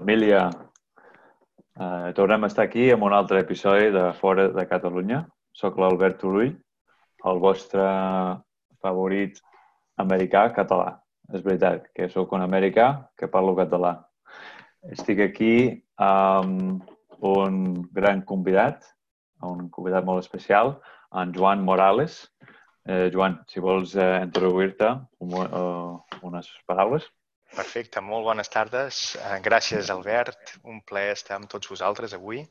Família, eh, tornem a estar aquí amb un altre episodi de Fora de Catalunya. Soc l'Albert Turull, el vostre favorit americà català. És veritat que sóc un americà que parlo català. Estic aquí amb un gran convidat, un convidat molt especial, en Joan Morales. Eh, Joan, si vols eh, introduir-te un, uh, unes paraules. Perfecte, molt bones tardes. Eh, gràcies, Albert. Un plaer estar amb tots vosaltres avui.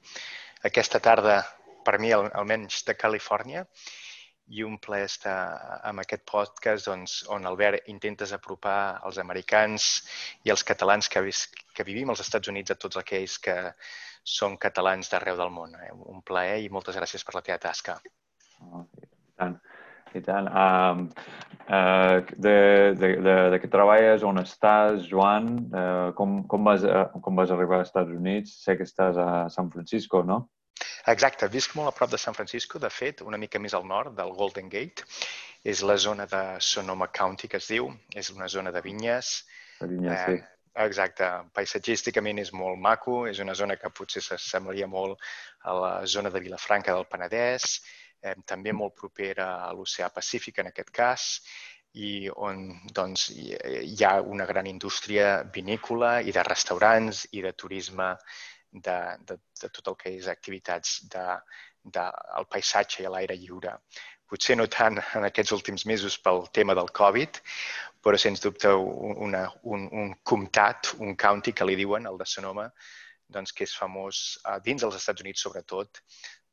Aquesta tarda, per mi, almenys de Califòrnia, i un plaer estar amb aquest podcast doncs, on, Albert, intentes apropar els americans i els catalans que, que vivim als Estats Units a tots aquells que són catalans d'arreu del món. Eh? Un plaer i moltes gràcies per la teva tasca. Oh, tant. I tant. Um, uh, de, de, de, de què treballes, on estàs, Joan? Uh, com, com, vas, uh, com vas arribar als Estats Units? Sé que estàs a San Francisco, no? Exacte, visc molt a prop de San Francisco, de fet, una mica més al nord del Golden Gate. És la zona de Sonoma County, que es diu. És una zona de vinyes. De vinyes, eh, sí. Exacte, paisatgísticament és molt maco, és una zona que potser s'assemblaria molt a la zona de Vilafranca del Penedès, eh, també molt propera a l'oceà Pacífic en aquest cas, i on doncs, hi ha una gran indústria vinícola i de restaurants i de turisme de, de, de tot el que és activitats de, de, el paisatge i l'aire lliure. Potser no tant en aquests últims mesos pel tema del Covid, però sens dubte una, un, un comtat, un county que li diuen, el de Sonoma, doncs, que és famós eh, dins dels Estats Units sobretot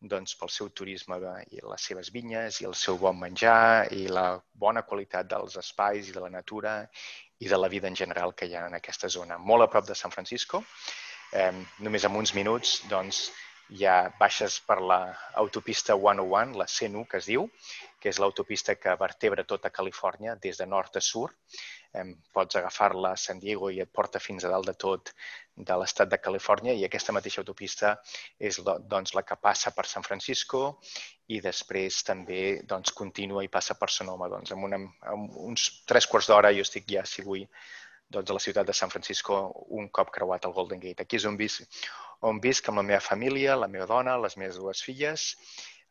doncs, pel seu turisme i les seves vinyes i el seu bon menjar i la bona qualitat dels espais i de la natura i de la vida en general que hi ha en aquesta zona. Molt a prop de San Francisco, eh, només en uns minuts doncs, ja baixes per l'autopista 101, la C1 que es diu, que és l'autopista que vertebra tota Califòrnia des de nord a sud. Eh, pots agafar-la a San Diego i et porta fins a dalt de tot de l'estat de Califòrnia i aquesta mateixa autopista és doncs, la que passa per San Francisco i després també doncs, continua i passa per Sonoma. Doncs, amb, una, amb uns tres quarts d'hora jo estic ja, si vull, doncs, a la ciutat de San Francisco un cop creuat el Golden Gate. Aquí és on visc, on visc amb la meva família, la meva dona, les meves dues filles.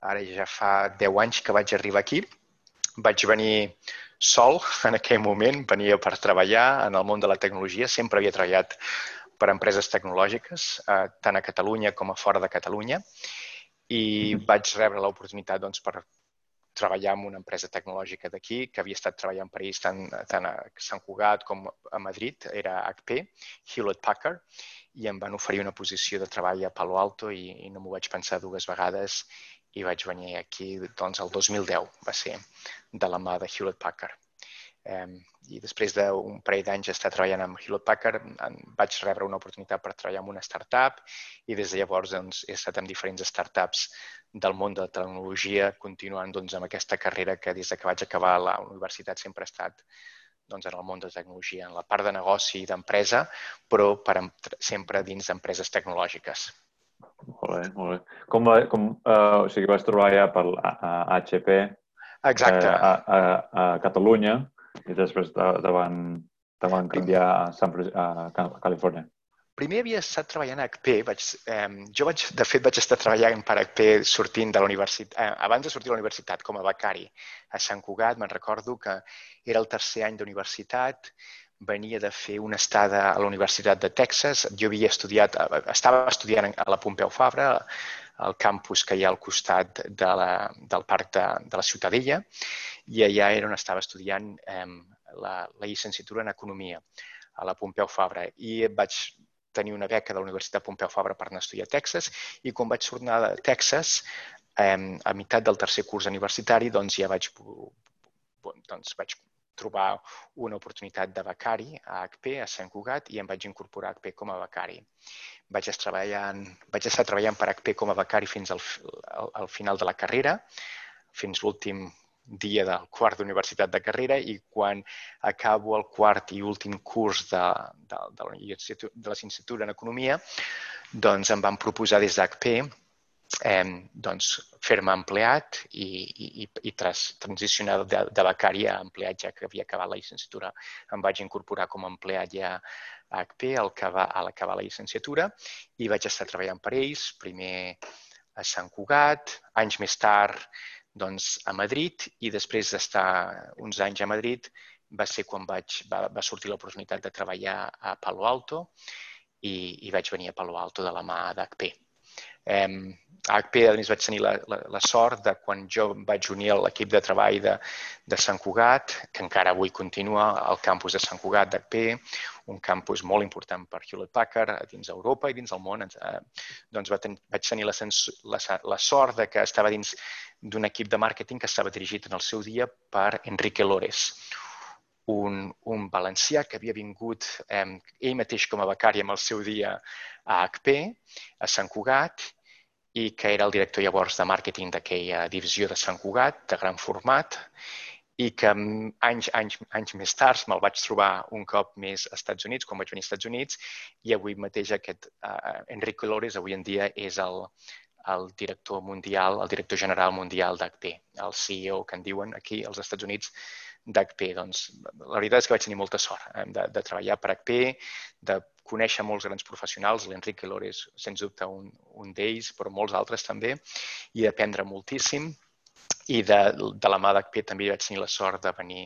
Ara ja fa 10 anys que vaig arribar aquí. Vaig venir sol en aquell moment, venia per treballar en el món de la tecnologia. Sempre havia treballat per empreses tecnològiques, eh, tant a Catalunya com a fora de Catalunya, i vaig rebre l'oportunitat doncs, per treballar en una empresa tecnològica d'aquí, que havia estat treballant per ells tant, tant a Sant Cugat com a Madrid, era HP, Hewlett Packard, i em van oferir una posició de treball a Palo Alto i, i no m'ho vaig pensar dues vegades i vaig venir aquí doncs, el 2010, va ser de la mà de Hewlett Packard. Eh, I després d'un parell d'anys estar treballant amb Hewlett Packard, vaig rebre una oportunitat per treballar en una startup i des de llavors doncs, he estat en diferents startups del món de la tecnologia, continuant doncs, amb aquesta carrera que des de que vaig acabar la universitat sempre ha estat doncs, en el món de tecnologia, en la part de negoci i d'empresa, però per, sempre dins d'empreses tecnològiques. Molt bé, molt bé. Com, va, com uh, o sigui, vas trobar ja per a, a HP Exacte. Uh, a, a, a Catalunya i després te, te, van, te van canviar a, San, a Califòrnia. Primer havia estat treballant a HP. Vaig, eh, jo, vaig, de fet, vaig estar treballant per HP sortint de la universitat, eh, abans de sortir de la universitat com a becari a Sant Cugat. Me'n recordo que era el tercer any d'universitat, venia de fer una estada a la Universitat de Texas. Jo havia estudiat, estava estudiant a la Pompeu Fabra, al campus que hi ha al costat de la, del parc de, de la Ciutadella, i allà era on estava estudiant eh, la, la llicenciatura en Economia a la Pompeu Fabra. I vaig tenir una beca de la Universitat Pompeu Fabra per anar a estudiar a Texas i quan vaig tornar de Texas, eh, a meitat del tercer curs universitari, doncs ja vaig, doncs vaig trobar una oportunitat de becari a HP, a Sant Cugat, i em vaig incorporar a HP com a becari. Vaig estar treballant, vaig estar treballant per HP com a becari fins al, al, al final de la carrera, fins l'últim dia del quart d'universitat de carrera i quan acabo el quart i últim curs de, de, de, la, de la Licenciatura en Economia, doncs em van proposar des d'HP eh, doncs, fer-me empleat i, i, i tras, transicionar de, de becari a empleat ja que havia acabat la llicenciatura. Em vaig incorporar com a empleat ja a HP al acabar, a l'acabar la llicenciatura i vaig estar treballant per ells, primer a Sant Cugat, anys més tard doncs, a Madrid i després d'estar uns anys a Madrid va ser quan vaig, va, va sortir l'oportunitat de treballar a Palo Alto i, i vaig venir a Palo Alto de la mà d'HP. Eh, a HP, a més, vaig tenir la, la, la sort de quan jo vaig unir a l'equip de treball de, de Sant Cugat, que encara avui continua al campus de Sant Cugat d'HP, un campus molt important per Hewlett Packard dins Europa i dins del món. Eh, doncs va ten, vaig tenir la, la, la sort de que estava dins d'un equip de màrqueting que estava dirigit en el seu dia per Enrique Lores, un, un valencià que havia vingut eh, ell mateix com a becari amb el seu dia a HP, a Sant Cugat, i que era el director llavors de màrqueting d'aquella divisió de Sant Cugat, de gran format, i que anys, anys, anys més tard me'l vaig trobar un cop més als Estats Units, quan vaig venir als Estats Units, i avui mateix aquest uh, Enrique Lores avui en dia és el, el director mundial, el director general mundial d'HP, el CEO que en diuen aquí als Estats Units d'HP. Doncs la veritat és que vaig tenir molta sort eh, de, de treballar per HP, de conèixer molts grans professionals, l'Enrique Lores, sens dubte, un, un d'ells, però molts altres també, i d'aprendre moltíssim. I de, de la mà d'HP també vaig tenir la sort de venir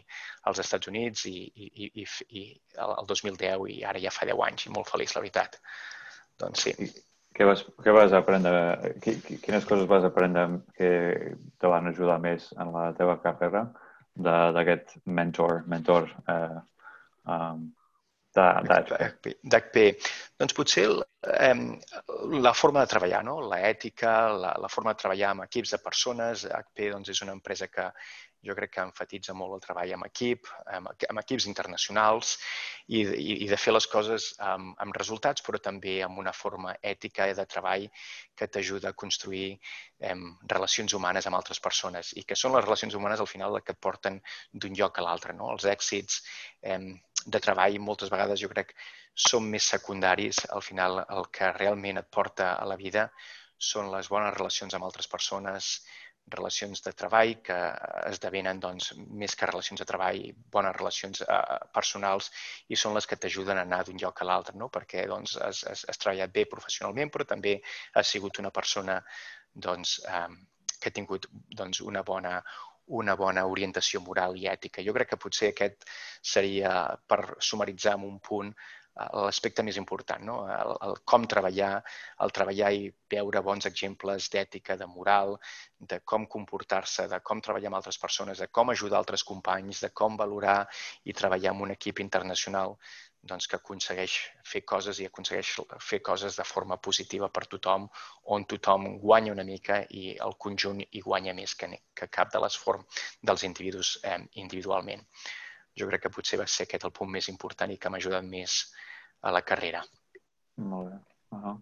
als Estats Units i, i, i, i el 2010 i ara ja fa 10 anys i molt feliç, la veritat. Doncs sí. Què vas, què vas aprendre? Quines coses vas aprendre que te van ajudar més en la teva carrera? D'aquest mentor, mentor eh, um, d'HP. Doncs potser eh, la forma de treballar, no? l'ètica, la, la forma de treballar amb equips de persones. HP doncs, és una empresa que jo crec que enfatitza molt el treball amb equip, amb, amb equips internacionals i, i, i de fer les coses amb, amb resultats, però també amb una forma ètica de treball que t'ajuda a construir eh, relacions humanes amb altres persones i que són les relacions humanes al final que et porten d'un lloc a l'altre. No? Els èxits eh, de treball moltes vegades jo crec són més secundaris. Al final el que realment et porta a la vida són les bones relacions amb altres persones, relacions de treball que esdevenen doncs, més que relacions de treball, bones relacions eh, personals i són les que t'ajuden a anar d'un lloc a l'altre, no? perquè doncs, has, has, has treballat bé professionalment però també has sigut una persona doncs, eh, que ha tingut doncs, una, bona, una bona orientació moral i ètica. Jo crec que potser aquest seria, per sumaritzar en un punt, l'aspecte més important, no? El, el com treballar, el treballar i veure bons exemples d'ètica, de moral, de com comportar-se, de com treballar amb altres persones, de com ajudar altres companys, de com valorar i treballar amb un equip internacional doncs, que aconsegueix fer coses i aconsegueix fer coses de forma positiva per tothom, on tothom guanya una mica i el conjunt hi guanya més que, que cap de les formes dels individus eh, individualment. Jo crec que potser va ser aquest el punt més important i que m'ha ajudat més a la carrera. Molt bé. Uh -huh.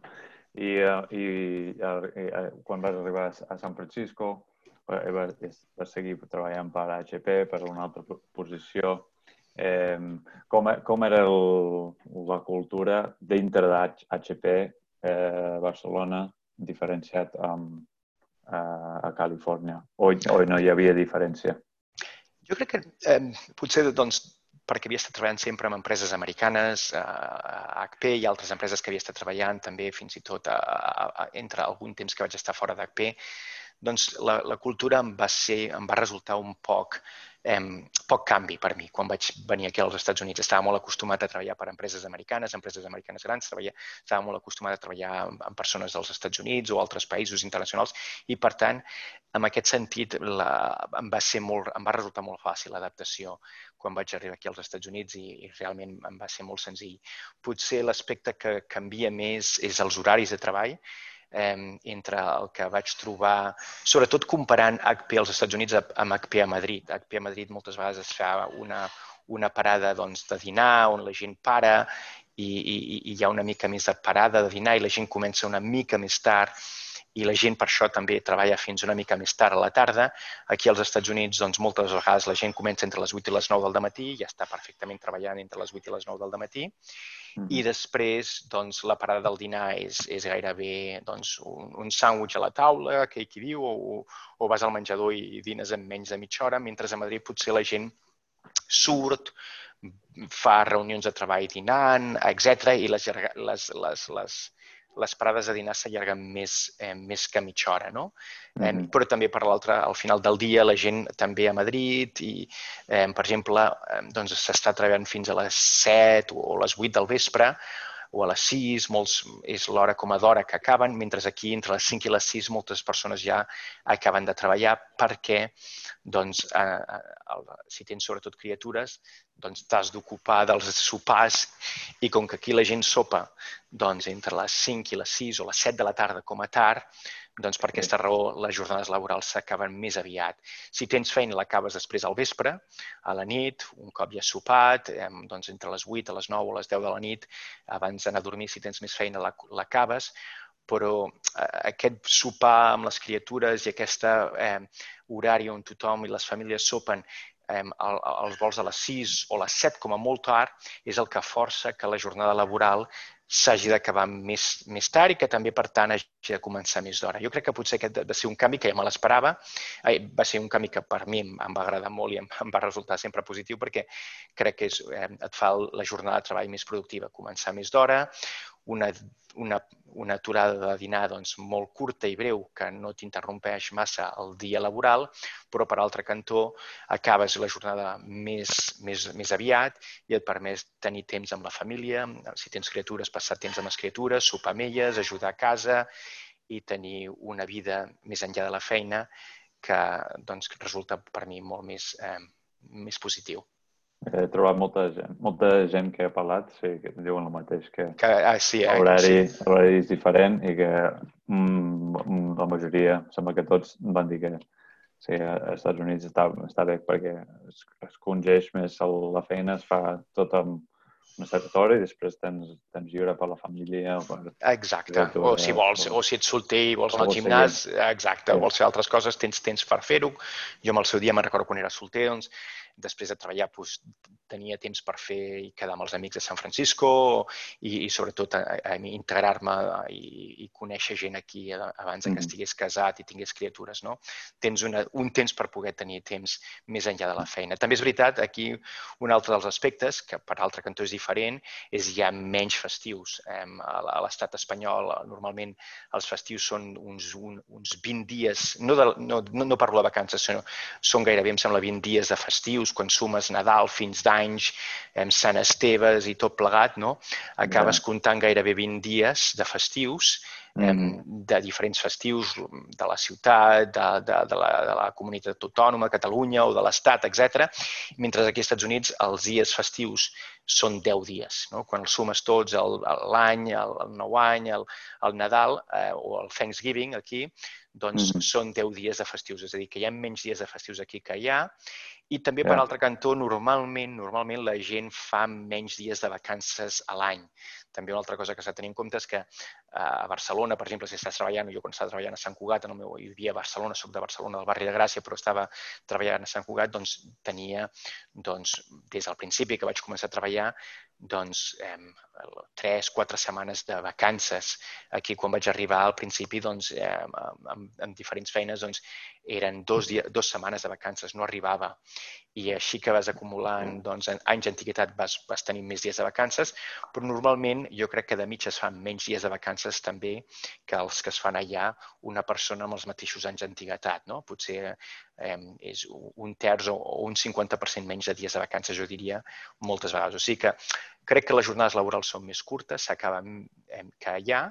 I, uh, i, i uh, quan vas arribar a San Francisco eh, vas, vas seguir treballant per HP, per una altra posició. Eh, com, com era el, la cultura dintre d'HP eh, Barcelona diferenciat amb, eh, a Califòrnia? O, o no hi havia diferència? Jo crec que eh, potser doncs, perquè havia estat treballant sempre amb empreses americanes, a HP i altres empreses que havia estat treballant també fins i tot a, a, a, entre algun temps que vaig estar fora d'HP, doncs la, la cultura em va, ser, em va resultar un poc eh, poc canvi per mi. Quan vaig venir aquí als Estats Units estava molt acostumat a treballar per empreses americanes, empreses americanes grans, treballar, estava molt acostumat a treballar amb, amb persones dels Estats Units o altres països internacionals i, per tant, en aquest sentit la, em, va ser molt, em va resultar molt fàcil l'adaptació quan vaig arribar aquí als Estats Units i, i realment em va ser molt senzill. Potser l'aspecte que canvia més és els horaris de treball eh, entre el que vaig trobar, sobretot comparant HP als Estats Units amb HP a Madrid. HP a Madrid moltes vegades es fa una, una parada doncs, de dinar on la gent para i, i, i hi ha una mica més de parada de dinar i la gent comença una mica més tard i la gent per això també treballa fins una mica més tard a la tarda. Aquí als Estats Units, doncs, moltes vegades la gent comença entre les 8 i les 9 del matí ja està perfectament treballant entre les 8 i les 9 del matí. -hmm. I després, doncs, la parada del dinar és, és gairebé doncs, un, un sàndwich a la taula, que qui diu, o, o vas al menjador i dines en menys de mitja hora, mentre a Madrid potser la gent surt, fa reunions de treball dinant, etc i les, les, les, les, les parades de dinar s'allarguen més, eh, més que mitja hora, no? Mm -hmm. eh, però també per l'altra, al final del dia, la gent també a Madrid i, eh, per exemple, eh, doncs s'està treballant fins a les 7 o les 8 del vespre o a les 6, molts, és l'hora com a d'hora que acaben, mentre aquí entre les 5 i les 6 moltes persones ja acaben de treballar perquè doncs, eh, eh, si tens sobretot criatures, doncs t'has d'ocupar dels sopars i com que aquí la gent sopa doncs, entre les 5 i les 6 o les 7 de la tarda com a tard, doncs per aquesta raó les jornades laborals s'acaben més aviat. Si tens feina l'acabes després al vespre, a la nit, un cop ja has sopat, doncs entre les 8 a les 9 o les 10 de la nit, abans d'anar a dormir, si tens més feina l'acabes, però eh, aquest sopar amb les criatures i aquesta eh, horari on tothom i les famílies sopen eh, els vols a les 6 o les 7 com a molt tard és el que força que la jornada laboral s'hagi d'acabar més, més tard i que també, per tant, hagi de començar més d'hora. Jo crec que potser aquest va ser un canvi que ja me l'esperava. Va ser un canvi que per mi em, em va agradar molt i em, em va resultar sempre positiu perquè crec que és, eh, et fa la jornada de treball més productiva, començar més d'hora, una, una, una aturada de dinar doncs, molt curta i breu que no t'interrompeix massa el dia laboral, però per altre cantó acabes la jornada més, més, més aviat i et permet tenir temps amb la família, si tens criatures, passar temps amb les criatures, sopar amb elles, ajudar a casa i tenir una vida més enllà de la feina que doncs, resulta per mi molt més, eh, més positiu. He trobat molta gent, molta gent que ha parlat, sí, que diuen el mateix, que, que ah, sí, eh? l'horari sí. és diferent i que mm, la majoria, sembla que tots van dir que sí, als Estats Units està, està bé perquè es, es congeix més la feina, es fa tot amb una certa hora i després tens, tens lliure per la família. O per, exacte, o si vols, o si ets solter i vols anar al gimnàs, exacte, sí. vols fer altres coses, tens temps per fer-ho. Jo amb el seu dia me'n recordo quan era solter, doncs, després de treballar doncs, tenia temps per fer i quedar amb els amics de San Francisco i, i sobretot integrar-me i, i conèixer gent aquí abans de que estigués casat i tingués criatures. No? Tens una, un temps per poder tenir temps més enllà de la feina. També és veritat, aquí un altre dels aspectes, que per altre cantó és diferent, és hi ha menys festius. A l'estat espanyol normalment els festius són uns, un, uns 20 dies, no, de, no, no, no parlo de vacances, sinó són gairebé, em sembla, 20 dies de festius, quan sumes Nadal fins d'anys, Sant Esteves i tot plegat, no? acabes comptant gairebé 20 dies de festius. De diferents festius de la ciutat, de, de, de, la, de la comunitat autònoma, Catalunya o de l'Estat, etc. Mentre aquí als Estats Units els dies festius són 10 dies. No? Quan els sumes tots, l'any, el, el nou any, el, el Nadal eh, o el Thanksgiving aquí, doncs mm -hmm. són 10 dies de festius. És a dir, que hi ha menys dies de festius aquí que hi ha i també, per altre cantó, normalment normalment la gent fa menys dies de vacances a l'any. També una altra cosa que s'ha de tenir en compte és que eh, a Barcelona, per exemple, si estàs treballant, jo quan estava treballant a Sant Cugat, en el meu, vivia a Barcelona, soc de Barcelona, del barri de Gràcia, però estava treballant a Sant Cugat, doncs tenia, doncs, des del principi que vaig començar a treballar, doncs, eh, tres, quatre setmanes de vacances. Aquí, quan vaig arribar al principi, doncs, eh, amb, amb, diferents feines, doncs, eren dos, dia, dos setmanes de vacances, no arribava. I així que vas acumulant doncs, anys d'antiguitat vas, vas tenir més dies de vacances, però normalment jo crec que de mitja es fan menys dies de vacances també que els que es fan allà una persona amb els mateixos anys d'antiguitat. No? Potser eh, és un terç o un 50% menys de dies de vacances, jo diria, moltes vegades. O sigui que crec que les jornades laborals són més curtes, s'acaben eh, que allà.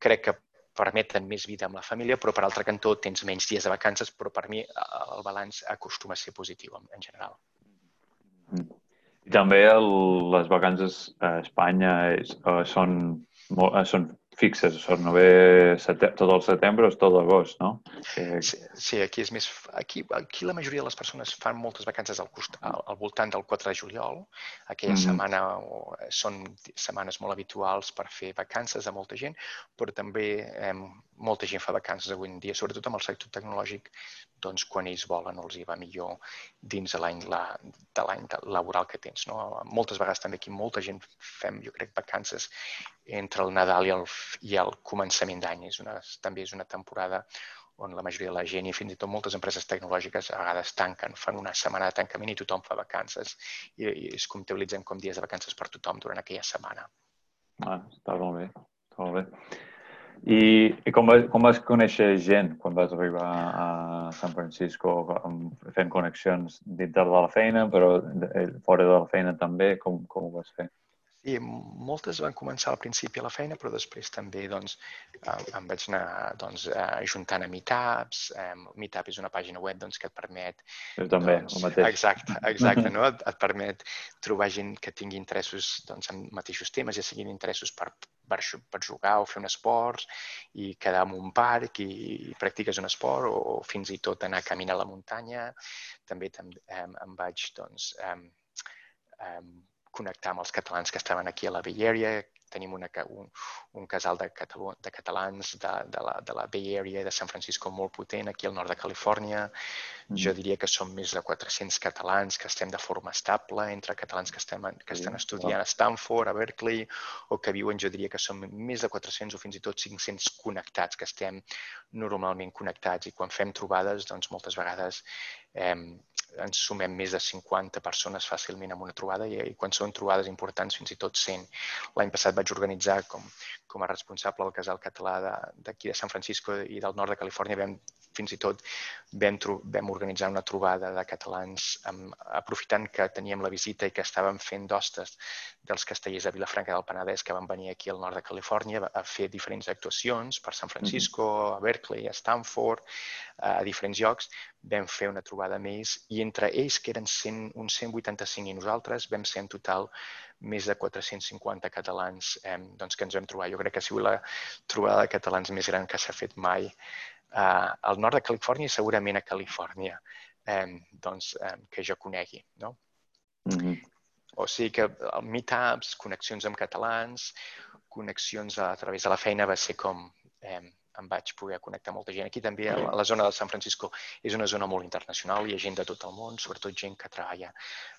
Crec que permeten més vida amb la família, però per altre cantó tens menys dies de vacances, però per mi el balanç acostuma a ser positiu en, en general. I també el, les vacances a Espanya és, uh, són, uh, són fixes, són no ve tot el setembre o tot l'agost, no? Que... Sí, sí, aquí és més... Aquí, aquí la majoria de les persones fan moltes vacances al, cost, al, al voltant del 4 de juliol. Aquella mm -hmm. setmana o, són setmanes molt habituals per fer vacances de molta gent, però també eh, molta gent fa vacances avui en dia, sobretot amb el sector tecnològic, doncs quan ells volen els hi va millor dins l'any de l'any laboral que tens. No? Moltes vegades també aquí molta gent fem, jo crec, vacances entre el Nadal i el, i el començament d'any. És una, també és una temporada on la majoria de la gent i fins i tot moltes empreses tecnològiques a vegades tanquen, fan una setmana de tancament i tothom fa vacances i, i es comptabilitzen com dies de vacances per tothom durant aquella setmana. Ah, està molt bé, està molt bé. I, i com, vas, com vas conèixer gent quan vas arribar a San Francisco fent connexions dintre de la feina, però fora de la feina també? Com, com ho vas fer? I moltes van començar al principi a la feina, però després també doncs, em vaig anar doncs, juntant a Meetups. Meetup és una pàgina web doncs, que et permet... Jo també, doncs, el mateix. Exacte, exacte no? et, et permet trobar gent que tingui interessos doncs, en mateixos temes, ja siguin interessos per, per, per jugar o fer un esport i quedar en un parc i, i practiques un esport o, o fins i tot anar a caminar a la muntanya. També, també em, em vaig doncs, em, em, connectar amb els catalans que estaven aquí a la Bay Area. Tenim una, un, un casal de, catalu, de catalans de, de, la, de la Bay Area de San Francisco molt potent, aquí al nord de Califòrnia. Mm. Jo diria que som més de 400 catalans que estem de forma estable, entre catalans que, estem, que estan estudiant a Stanford, a Berkeley, o que viuen, jo diria que som més de 400 o fins i tot 500 connectats, que estem normalment connectats i quan fem trobades, doncs moltes vegades eh, ens sumem més de 50 persones fàcilment en una trobada i, i quan són trobades importants fins i tot 100. L'any passat vaig organitzar com, com a responsable del casal català d'aquí de, de San Francisco i del nord de Califòrnia vam fins i tot vam, vam organitzar una trobada de catalans amb, aprofitant que teníem la visita i que estàvem fent d'hostes dels castellers de Vilafranca del Penedès que van venir aquí al nord de Califòrnia a fer diferents actuacions per San Francisco, a Berkeley, a Stanford, a diferents llocs. Vam fer una trobada més i entre ells, que eren 100, uns 185 i nosaltres, vam ser en total més de 450 catalans eh, doncs, que ens vam trobar. Jo crec que ha sigut la trobada de catalans més gran que s'ha fet mai eh, al nord de Califòrnia i segurament a Califòrnia, eh, doncs, eh, que jo conegui. No? Mm -hmm. O sigui que meetups, connexions amb catalans, connexions a, a través de la feina va ser com eh, em vaig poder connectar molta gent. Aquí també, a la zona de San Francisco, és una zona molt internacional, hi ha gent de tot el món, sobretot gent que treballa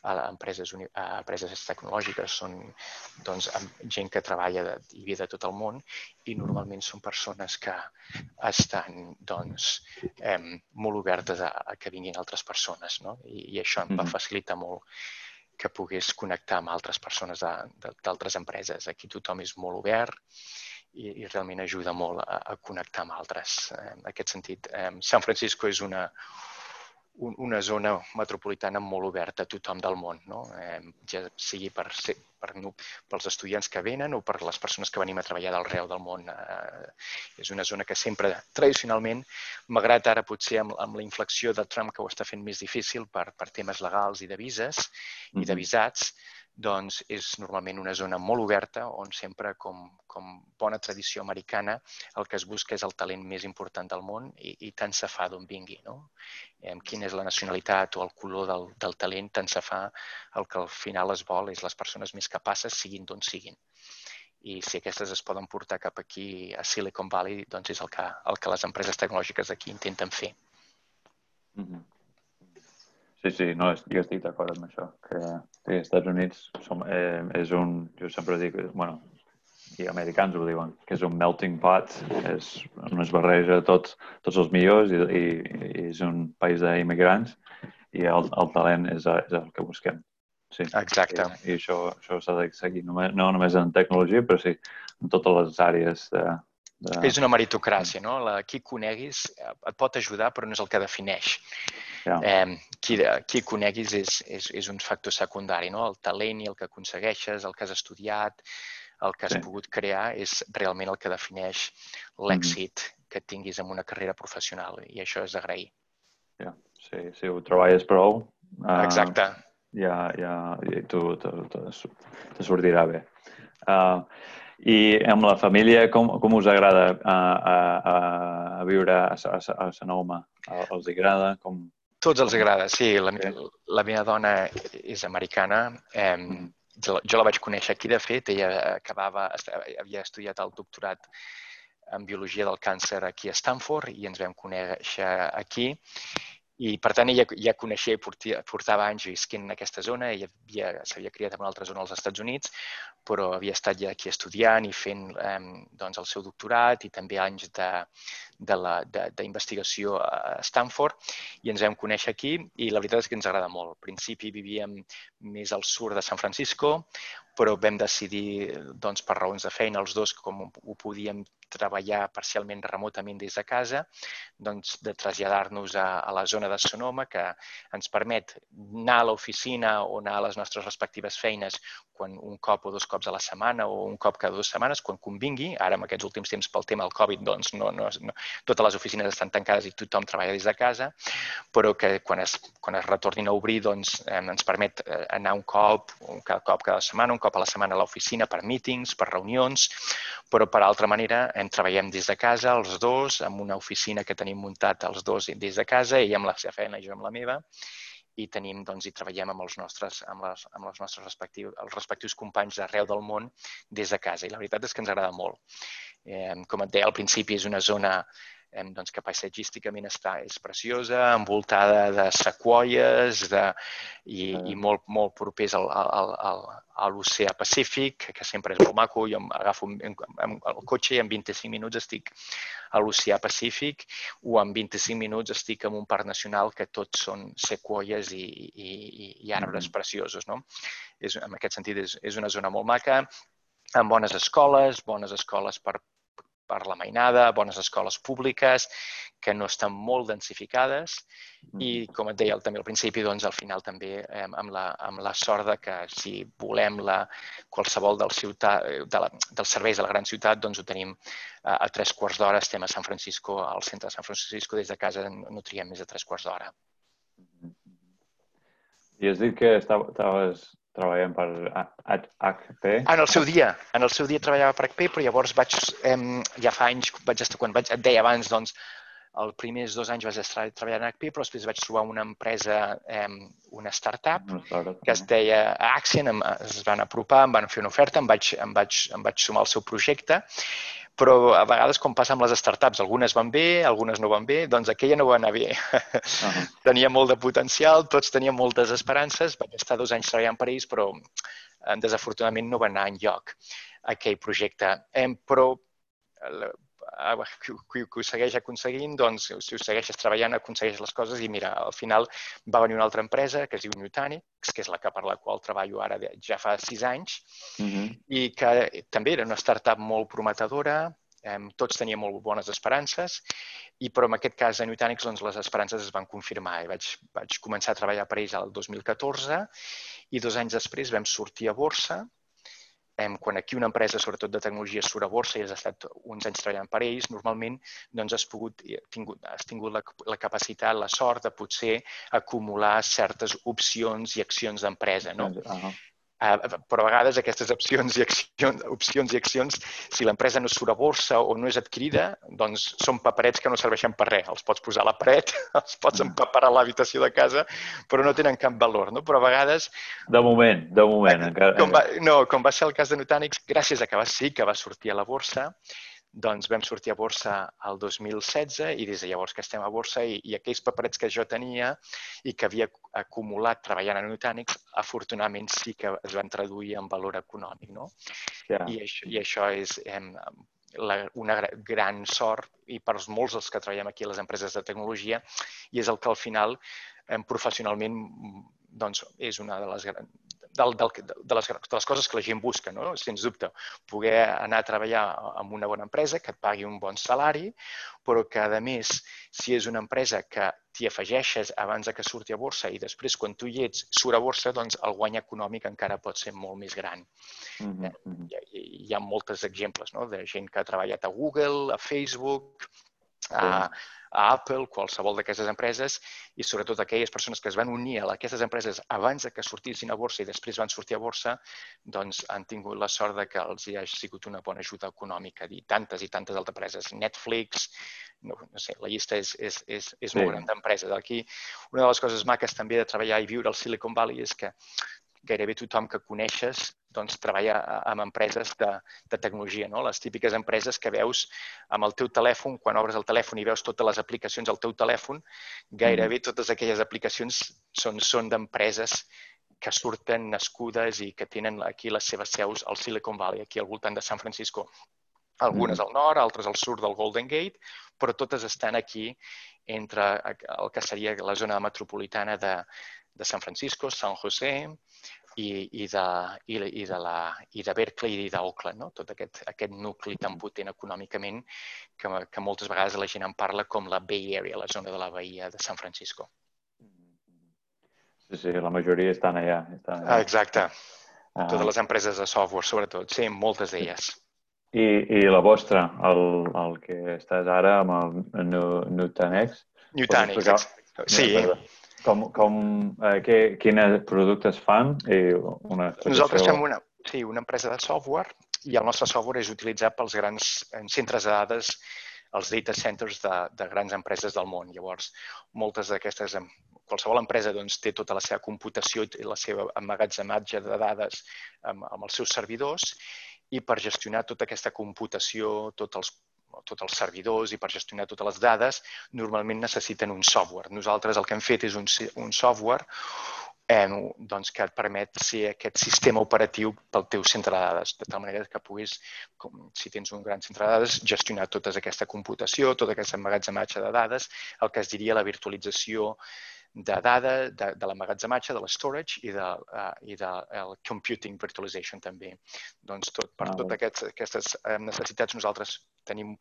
a empreses, a empreses tecnològiques, són doncs, gent que treballa de, i ve de tot el món i normalment són persones que estan doncs, eh, molt obertes a, a que vinguin altres persones. No? I, I això em va facilitar molt que pogués connectar amb altres persones d'altres empreses. Aquí tothom és molt obert i, i realment ajuda molt a, a connectar amb altres. Eh, en aquest sentit, eh, San Francisco és una, un, una zona metropolitana molt oberta a tothom del món, no? eh, ja sigui per, ser, per no, pels estudiants que venen o per les persones que venim a treballar d'arreu del món. Eh, és una zona que sempre, tradicionalment, malgrat ara potser amb, amb la inflexió de Trump que ho està fent més difícil per, per temes legals i de vises mm -hmm. i de visats, doncs és normalment una zona molt oberta on sempre, com, com bona tradició americana, el que es busca és el talent més important del món i, i tant se fa d'on vingui. No? Eh, quina és la nacionalitat o el color del, del talent, tant se fa el que al final es vol és les persones més capaces, siguin d'on siguin. I si aquestes es poden portar cap aquí a Silicon Valley, doncs és el que, el que les empreses tecnològiques aquí intenten fer. Mm -hmm. Sí, sí, no, jo estic d'acord amb això, que sí, els Estats Units som, eh, és un, jo sempre dic, bueno, i americans ho diuen, que és un melting pot, és on es barreja tots, tots els millors i, i, i és un país d'immigrants i el, el talent és, és el que busquem. Sí. Exacte. I, i això, això s'ha de seguir, no, no només en tecnologia, però sí en totes les àrees de, de... És una meritocràcia, no? La, qui coneguis eh, et pot ajudar, però no és el que defineix. Eh, qui, qui coneguis és, és, és un factor secundari, no? El talent i el que aconsegueixes, el que has estudiat, el que has sí. pogut crear és realment el que defineix l'èxit mm -hmm. que tinguis en una carrera professional i això és d'agrair. Yeah. Sí, si ho treballes prou... Uh, Exacte. Ja, ja, tu, tu, te sortirà bé. Uh, I amb la família, com, com us agrada a, a, a, a viure a, a, a Sonoma? Els agrada? Com... Tots els agrada, sí. La, la meva dona és americana. Eh, jo, jo la vaig conèixer aquí, de fet. Ella acabava, havia estudiat el doctorat en Biologia del Càncer aquí a Stanford i ens vam conèixer aquí i, per tant, ella ja coneixia i portia, portava anys visquent en aquesta zona. Ella s'havia criat en una altra zona als Estats Units, però havia estat ja aquí estudiant i fent eh, doncs, el seu doctorat i també anys d'investigació a Stanford i ens vam conèixer aquí i la veritat és que ens agrada molt. Al principi vivíem més al sud de San Francisco, però vam decidir, doncs, per raons de feina, els dos, com ho podíem treballar parcialment remotament des de casa, doncs de traslladar-nos a, a la zona de Sonoma, que ens permet anar a l'oficina o anar a les nostres respectives feines quan un cop o dos cops a la setmana o un cop cada dues setmanes, quan convingui. Ara, en aquests últims temps, pel tema del Covid, doncs no, no, no, totes les oficines estan tancades i tothom treballa des de casa, però que quan es, quan es retornin a obrir doncs, eh, ens permet eh, anar un cop, un cada cop cada setmana, un cop a la setmana a l'oficina per meetings, per reunions, però per altra manera hem treballem des de casa els dos, amb una oficina que tenim muntat els dos des de casa, ella amb la seva feina i jo amb la meva, i tenim doncs, i treballem amb els nostres, amb les, amb els nostres respectius, els respectius companys d'arreu del món des de casa. I la veritat és que ens agrada molt. Eh, com et deia al principi, és una zona eh, doncs, que paisatgísticament està, és preciosa, envoltada de sequoies de, i, mm. i molt, molt propers al, al, al, a l'oceà Pacífic, que sempre és molt maco. Jo agafo el cotxe i en 25 minuts estic a l'oceà Pacífic o en 25 minuts estic en un parc nacional que tots són sequoies i, i, i arbres mm. preciosos. No? És, en aquest sentit, és, és una zona molt maca, amb bones escoles, bones escoles per, per la mainada, bones escoles públiques que no estan molt densificades. I, com et deia també al principi, doncs, al final també eh, amb, la, amb la sort de que si volem la, qualsevol del ciutat, de la, dels serveis de la gran ciutat, doncs ho tenim a, a tres quarts d'hora, estem a San Francisco, al centre de San Francisco, des de casa no triem més de tres quarts d'hora. I has dit que estaves treballant per HP? En el seu dia, en el seu dia treballava per HP, però llavors vaig, eh, ja fa anys, vaig estar, quan vaig, et deia abans, doncs, els primers dos anys vaig estar treballant en HP, però després vaig trobar una empresa, una startup, una startup que es deia Axion, em, es van apropar, em van fer una oferta, em vaig, em vaig, em vaig sumar al seu projecte però a vegades, com passa amb les startups, algunes van bé, algunes no van bé, doncs aquella no va anar bé. Uh -huh. Tenia molt de potencial, tots teníem moltes esperances, vaig estar dos anys treballant per ells, però eh, desafortunadament no va anar en lloc aquell projecte. Eh, però qui, qui ho segueix aconseguint, doncs, si ho segueixes treballant, aconsegueix les coses i mira, al final va venir una altra empresa que es diu Nutanix, que és la que per la qual treballo ara ja fa sis anys, uh -huh. i que també era una startup molt prometedora, eh, tots teníem molt bones esperances, i però en aquest cas a Nutanix doncs, les esperances es van confirmar. I vaig, vaig començar a treballar per ells el 2014 i dos anys després vam sortir a borsa quan aquí una empresa, sobretot de tecnologia, surt a borsa i has estat uns anys treballant per ells, normalment doncs has, pogut, tingut, has tingut la, la capacitat, la sort de potser acumular certes opcions i accions d'empresa. No? Uh -huh. Uh, però a vegades aquestes opcions i accions, opcions i accions, si l'empresa no surt a borsa o no és adquirida, doncs són paperets que no serveixen per res. Els pots posar a la paret, els pots mm. empaparar a l'habitació de casa, però no tenen cap valor. No? Però a vegades... De moment, de moment. Encara... Com va, no, com va ser el cas de Nutanix, gràcies a que va sí que va sortir a la borsa, doncs vam sortir a borsa el 2016 i des de llavors que estem a borsa i, i aquells paperets que jo tenia i que havia acumulat treballant en Nutanix, afortunadament sí que es van traduir en valor econòmic. No? Yeah. I, això, I això és em, la, una gran sort i per molts dels que treballem aquí a les empreses de tecnologia i és el que al final em, professionalment doncs, és una de les del, del, de, les, de les coses que la gent busca, no? sens dubte. Poder anar a treballar en una bona empresa que et pagui un bon salari, però que, a més, si és una empresa que t'hi afegeixes abans de que surti a borsa i després, quan tu hi ets, surt a borsa, doncs el guany econòmic encara pot ser molt més gran. Mm -hmm. hi, hi ha moltes exemples no? de gent que ha treballat a Google, a Facebook, a, a Apple, qualsevol d'aquestes empreses i sobretot aquelles persones que es van unir a aquestes empreses abans de que sortissin a borsa i després van sortir a borsa, doncs han tingut la sort de que els hi hagi sigut una bona ajuda econòmica i tantes i tantes altres empreses. Netflix, no, no sé, la llista és, és, és, és molt sí. gran d'empreses. Aquí, una de les coses maques també de treballar i viure al Silicon Valley és que gairebé tothom que coneixes doncs, treballa amb empreses de, de tecnologia, no? les típiques empreses que veus amb el teu telèfon, quan obres el telèfon i veus totes les aplicacions al teu telèfon, gairebé mm. totes aquelles aplicacions són, són d'empreses que surten nascudes i que tenen aquí les seves seus al Silicon Valley, aquí al voltant de San Francisco. Algunes mm. al nord, altres al sud del Golden Gate, però totes estan aquí entre el que seria la zona metropolitana de, de San Francisco, San José, i, i, de, i, i, de la, i de Berkeley i d'Oakland, no? tot aquest, aquest nucli tan potent econòmicament que, que moltes vegades la gent en parla com la Bay Area, la zona de la Bahia de San Francisco. Sí, sí, la majoria estan allà. Estan allà. Exacte. Ah. Totes les empreses de software, sobretot. Sí, moltes d'elles. I, I la vostra, el, el que estàs ara amb el Nutanix? Nutanix, sí. Perdó. Com, com, eh, què, quines productes fan? I una Nosaltres fem una, sí, una empresa de software i el nostre software és utilitzat pels grans centres de dades, els data centers de, de grans empreses del món. Llavors, moltes d'aquestes, qualsevol empresa doncs, té tota la seva computació i la seva emmagatzematge de dades amb, amb els seus servidors i per gestionar tota aquesta computació, tots els tots els servidors i per gestionar totes les dades, normalment necessiten un software. Nosaltres el que hem fet és un, un software eh, doncs que et permet ser aquest sistema operatiu pel teu centre de dades, de tal manera que puguis, com, si tens un gran centre de dades, gestionar tota aquesta computació, tota aquesta emmagatzematge de dades, el que es diria la virtualització de dada, de, de l'emmagatzematge, de l'estorage i de, uh, i de el computing virtualization també. Doncs tot, per ah, totes aquests, aquestes eh, necessitats nosaltres tenim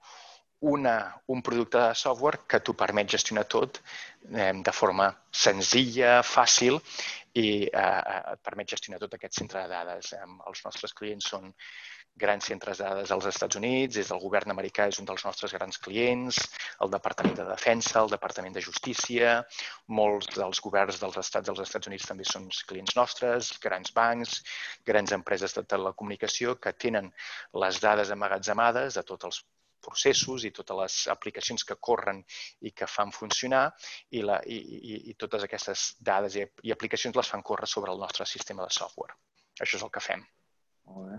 una, un producte de software que t'ho permet gestionar tot eh, de forma senzilla, fàcil i eh, et permet gestionar tot aquest centre de dades. Eh, els nostres clients són grans centres de dades als Estats Units, des del govern americà és un dels nostres grans clients, el Departament de Defensa, el Departament de Justícia, molts dels governs dels estats dels Estats Units també són clients nostres, grans bancs, grans empreses de telecomunicació que tenen les dades amagatzemades de tots els processos i totes les aplicacions que corren i que fan funcionar i, la, i, i, i totes aquestes dades i, i aplicacions les fan córrer sobre el nostre sistema de software. Això és el que fem. Molt bé.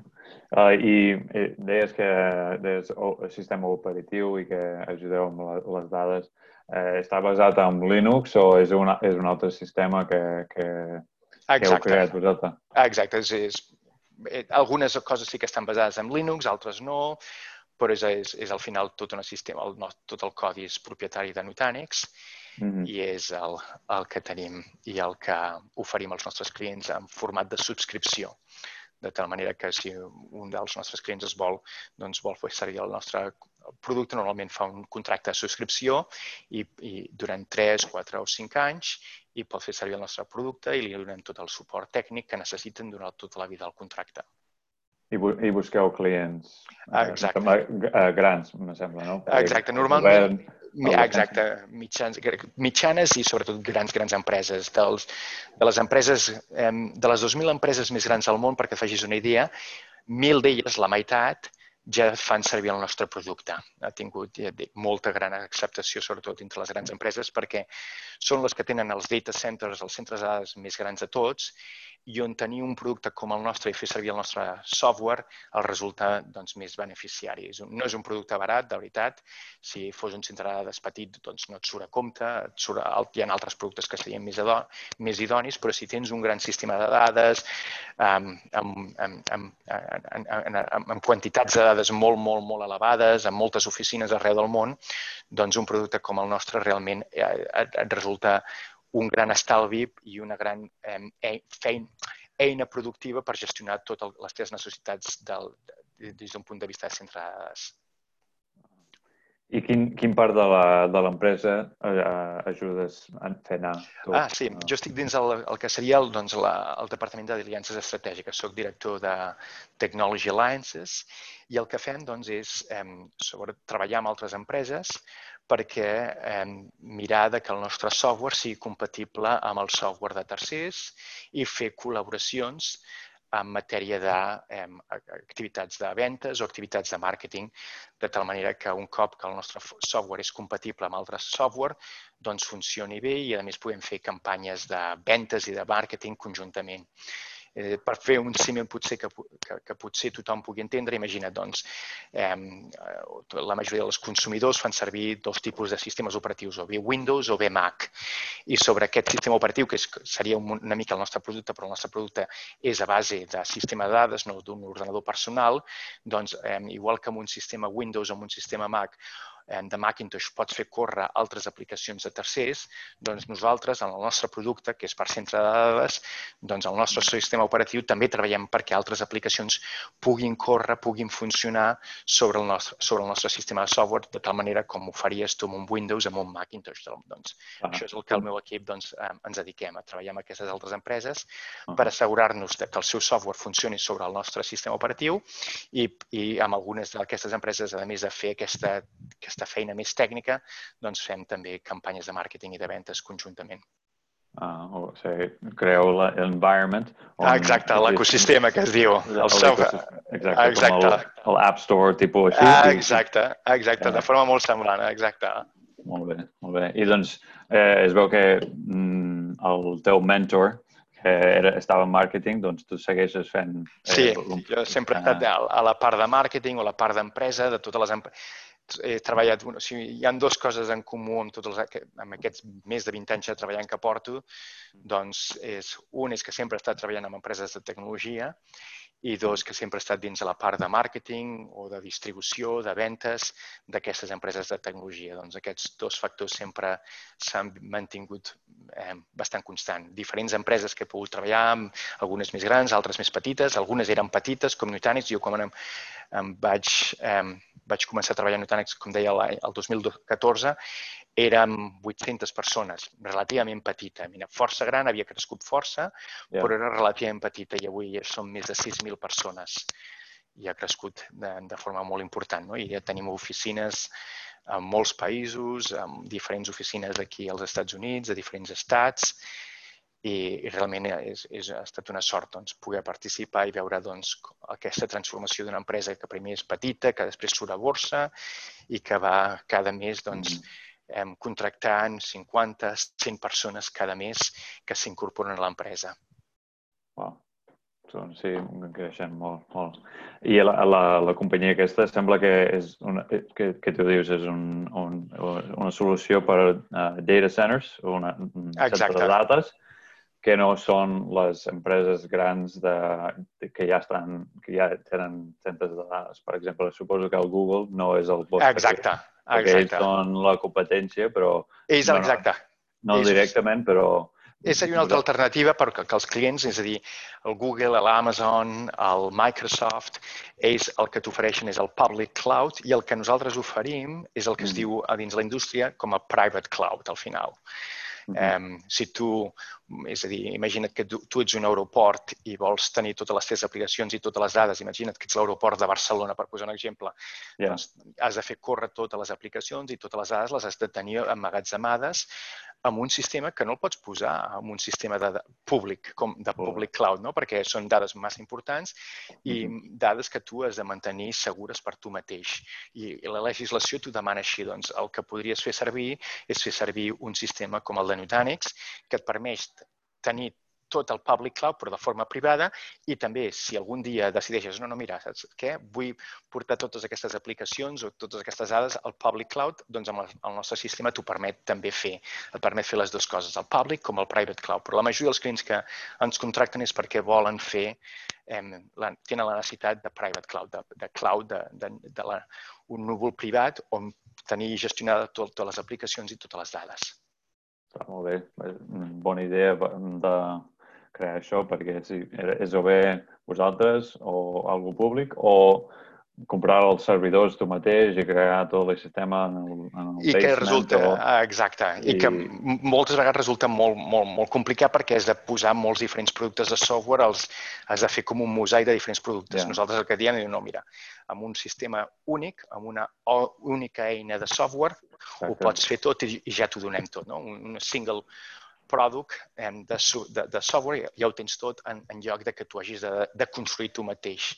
Uh, I eh, deies que deies el sistema operatiu i que ajudeu amb les dades. Eh, està basat en Linux o és, una, és un altre sistema que, que, que heu creat vosaltres? Exacte. És, és, eh, algunes coses sí que estan basades en Linux, altres no, però és, és, és al final tot un sistema, el, tot el codi és propietari de Nutanix mm -hmm. i és el, el que tenim i el que oferim als nostres clients en format de subscripció de tal manera que si un dels nostres clients es vol, doncs vol fer servir el nostre producte, normalment fa un contracte de subscripció i, i durant 3, 4 o 5 anys i pot fer servir el nostre producte i li donem tot el suport tècnic que necessiten durant tota la vida del contracte. I, bu i busqueu clients eh, Exacte. Eh, grans, me sembla, no? Exacte. Normalment, exacte, mitjans, mitjanes i sobretot grans, grans empreses. Dels, de les empreses, de les 2.000 empreses més grans del món, perquè facis una idea, 1.000 d'elles, la meitat, ja fan servir el nostre producte. Ha tingut ja dic, molta gran acceptació, sobretot entre les grans empreses, perquè són les que tenen els data centers, els centres de dades més grans de tots, i on tenir un producte com el nostre i fer servir el nostre software el resulta doncs, més beneficiari. No és un producte barat, de veritat. Si fos un centre de dades petit, doncs no et surt a compte. Et surt hi ha altres productes que serien més, adò, més idonis, però si tens un gran sistema de dades amb, amb, amb, amb, amb, amb, amb quantitats de dades molt, molt, molt elevades, amb moltes oficines arreu del món, doncs un producte com el nostre realment et, et resulta un gran estalvi i una gran eh, feina, eina productiva per gestionar totes les teves necessitats del, des d'un punt de vista de centre de dades. I quin, quin part de l'empresa eh, ajudes a fer anar? Tu? Ah, sí, jo estic dins el, el que seria el, doncs, la, el Departament d'Aliances Estratègiques. Soc director de Technology Alliances i el que fem doncs, és eh, sobre, treballar amb altres empreses perquè eh, mirar de que el nostre software sigui compatible amb el software de tercers i fer col·laboracions en matèria d'activitats de ventes o activitats de màrqueting, de tal manera que un cop que el nostre software és compatible amb altres software, doncs funcioni bé i a més podem fer campanyes de ventes i de màrqueting conjuntament eh, per fer un símil potser que, que, que potser tothom pugui entendre, imagina't, doncs, eh, la majoria dels consumidors fan servir dos tipus de sistemes operatius, o bé Windows o bé Mac. I sobre aquest sistema operatiu, que és, seria una mica el nostre producte, però el nostre producte és a base de sistema de dades, no d'un ordenador personal, doncs, eh, igual que amb un sistema Windows o amb un sistema Mac de Macintosh pots fer córrer altres aplicacions de tercers, doncs nosaltres, en el nostre producte, que és per centre de dades, doncs el nostre sistema operatiu també treballem perquè altres aplicacions puguin córrer, puguin funcionar sobre el nostre, sobre el nostre sistema de software, de tal manera com ho faries tu amb un Windows, amb un Macintosh. Doncs, ah. Això és el que el meu equip doncs, ens dediquem, a treballar amb aquestes altres empreses ah. per assegurar-nos que el seu software funcioni sobre el nostre sistema operatiu i, i amb algunes d'aquestes empreses, a més de fer aquesta, aquesta feina més tècnica, doncs fem també campanyes de màrqueting i de ventes conjuntament. Ah, o sigui, creeu l'environment. Ah, exacte, l'ecosistema que es diu. El software. Exacte, exacte. com l'App Store, tipus així. Ah, exacte, exacte, de forma molt semblant, exacte. Molt bé, molt bé. I doncs eh, es veu que mm, el teu mentor, que era, estava en màrqueting, doncs tu segueixes fent... Eh, sí, jo sempre he estat a la part de màrqueting o la part d'empresa, de totes les empreses he treballat, o sigui, hi han dues coses en comú amb, tots els, amb aquests més de 20 anys de treballant que porto, doncs és, un és que sempre he estat treballant amb empreses de tecnologia i dos, que sempre he estat dins de la part de màrqueting o de distribució, de ventes d'aquestes empreses de tecnologia. Doncs aquests dos factors sempre s'han mantingut eh, bastant constant. Diferents empreses que he pogut treballar amb, algunes més grans, altres més petites, algunes eren petites, com Nutanix, jo quan em, em vaig, eh, vaig començar a treballar a Nutanix, com deia, el 2014, érem 800 persones, relativament petita. Mira, força gran, havia crescut força, yeah. però era relativament petita i avui som més de 6.000 persones i ha crescut de, de forma molt important. No? I ja tenim oficines en molts països, amb diferents oficines aquí als Estats Units, a diferents estats, i, i realment és, és, ha estat una sort doncs, poder participar i veure doncs, aquesta transformació d'una empresa que primer és petita, que després surt a borsa i que va cada mes doncs, mm -hmm eh, contractant 50, 100 persones cada mes que s'incorporen a l'empresa. Wow. Sí, creixent molt, molt. I la, la, la companyia aquesta sembla que és una, que, que tu dius és un, un, una solució per uh, data centers, una, un centre de dades, que no són les empreses grans de, de, que ja estan, que ja tenen centres de dades. Per exemple, suposo que el Google no és el vostre. Exacte, perquè ells són la competència, però... Ells, bueno, exacte. No ells... directament, però... És seria una altra alternativa perquè que els clients, és a dir, el Google, l'Amazon, el Microsoft, ells el que t'ofereixen és el Public Cloud i el que nosaltres oferim és el que es mm. diu a dins la indústria com a Private Cloud, al final. Um, si tu, és a dir, imagina't que tu, tu ets un aeroport i vols tenir totes les teves aplicacions i totes les dades, imagina't que ets l'aeroport de Barcelona, per posar un exemple, yeah. doncs has de fer córrer totes les aplicacions i totes les dades les has de tenir emmagatzemades amb un sistema que no el pots posar en un sistema de, de públic, com de public cloud, no? perquè són dades massa importants i dades que tu has de mantenir segures per tu mateix. I, i la legislació t'ho demana així. Doncs el que podries fer servir és fer servir un sistema com el de Nutanix que et permet tenir tot el public cloud, però de forma privada, i també si algun dia decideixes, no, no, mira, saps què? Vull portar totes aquestes aplicacions o totes aquestes dades al public cloud, doncs amb el nostre sistema t'ho permet també fer. Et permet fer les dues coses, el public com el private cloud. Però la majoria dels clients que ens contracten és perquè volen fer, eh, la, tenen la necessitat de private cloud, de, de cloud, de, de, de la, un núvol privat on tenir gestionada tot, totes les aplicacions i totes les dades. Està molt bé. Bona idea de, crear això, perquè si és o bé vosaltres o algú públic o comprar els servidors tu mateix i crear tot el sistema en el, en el I que resulta, o... Ah, exacte, i... i que moltes vegades resulta molt, molt, molt complicat perquè has de posar molts diferents productes de software, els, has de fer com un mosaic de diferents productes. Yeah. Nosaltres el que diem és, no, mira, amb un sistema únic, amb una única eina de software, Exacte. ho pots fer tot i, i ja t'ho donem tot, no? Un, un single product de, de, de software ja ho tens tot en, en lloc de que tu hagis de, de construir tu mateix.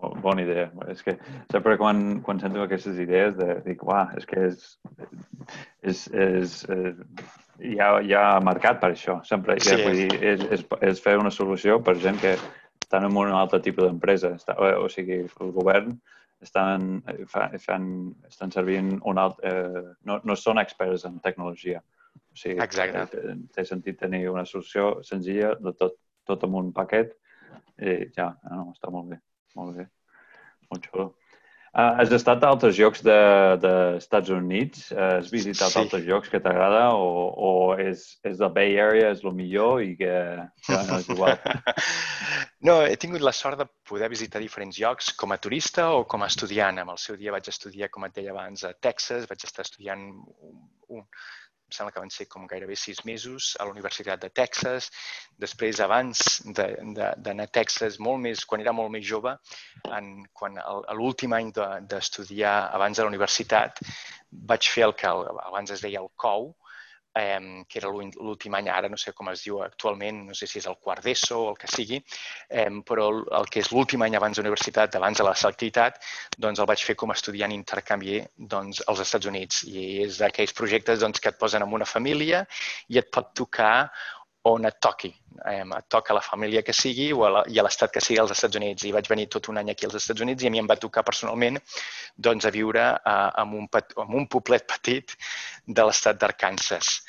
Bona idea. És que sempre quan, quan sento aquestes idees de, dic, uah, és que és, és, és, és hi, ha, hi ha mercat per això. Sempre sí. vull dir, és, és, és fer una solució per gent que estan en un altre tipus d'empresa. O sigui, el govern estan, fan, estan servint un alt, eh, no, no són experts en tecnologia. O sigui, Exacte. té sentit tenir una solució senzilla de tot, tot en un paquet i ja, no, està molt bé. Molt bé. Molt xulo. Uh, has estat a altres llocs dels de, de Units? Uh, has visitat sí. altres llocs que t'agrada o, o és, és el Bay Area, és el millor i que, que no és igual? no, he tingut la sort de poder visitar diferents llocs com a turista o com a estudiant. En el seu dia vaig estudiar, com et deia abans, a Texas, vaig estar estudiant un, un, sembla que van ser com gairebé sis mesos a la Universitat de Texas. Després, abans d'anar a Texas, molt més, quan era molt més jove, en, quan l'últim any d'estudiar de, abans de la universitat, vaig fer el que abans es deia el COU, que era l'últim any, ara no sé com es diu actualment, no sé si és el quart d'ESO o el que sigui, però el, que és l'últim any abans de universitat, abans de la selectivitat, doncs el vaig fer com a estudiant intercanvi doncs, als Estats Units. I és d'aquells projectes doncs, que et posen en una família i et pot tocar on et toqui. Eh, et toca a la família que sigui o a la, i a l'estat que sigui als Estats Units. I vaig venir tot un any aquí als Estats Units i a mi em va tocar personalment doncs, a viure eh, en, un, en un poblet petit de l'estat d'Arkansas.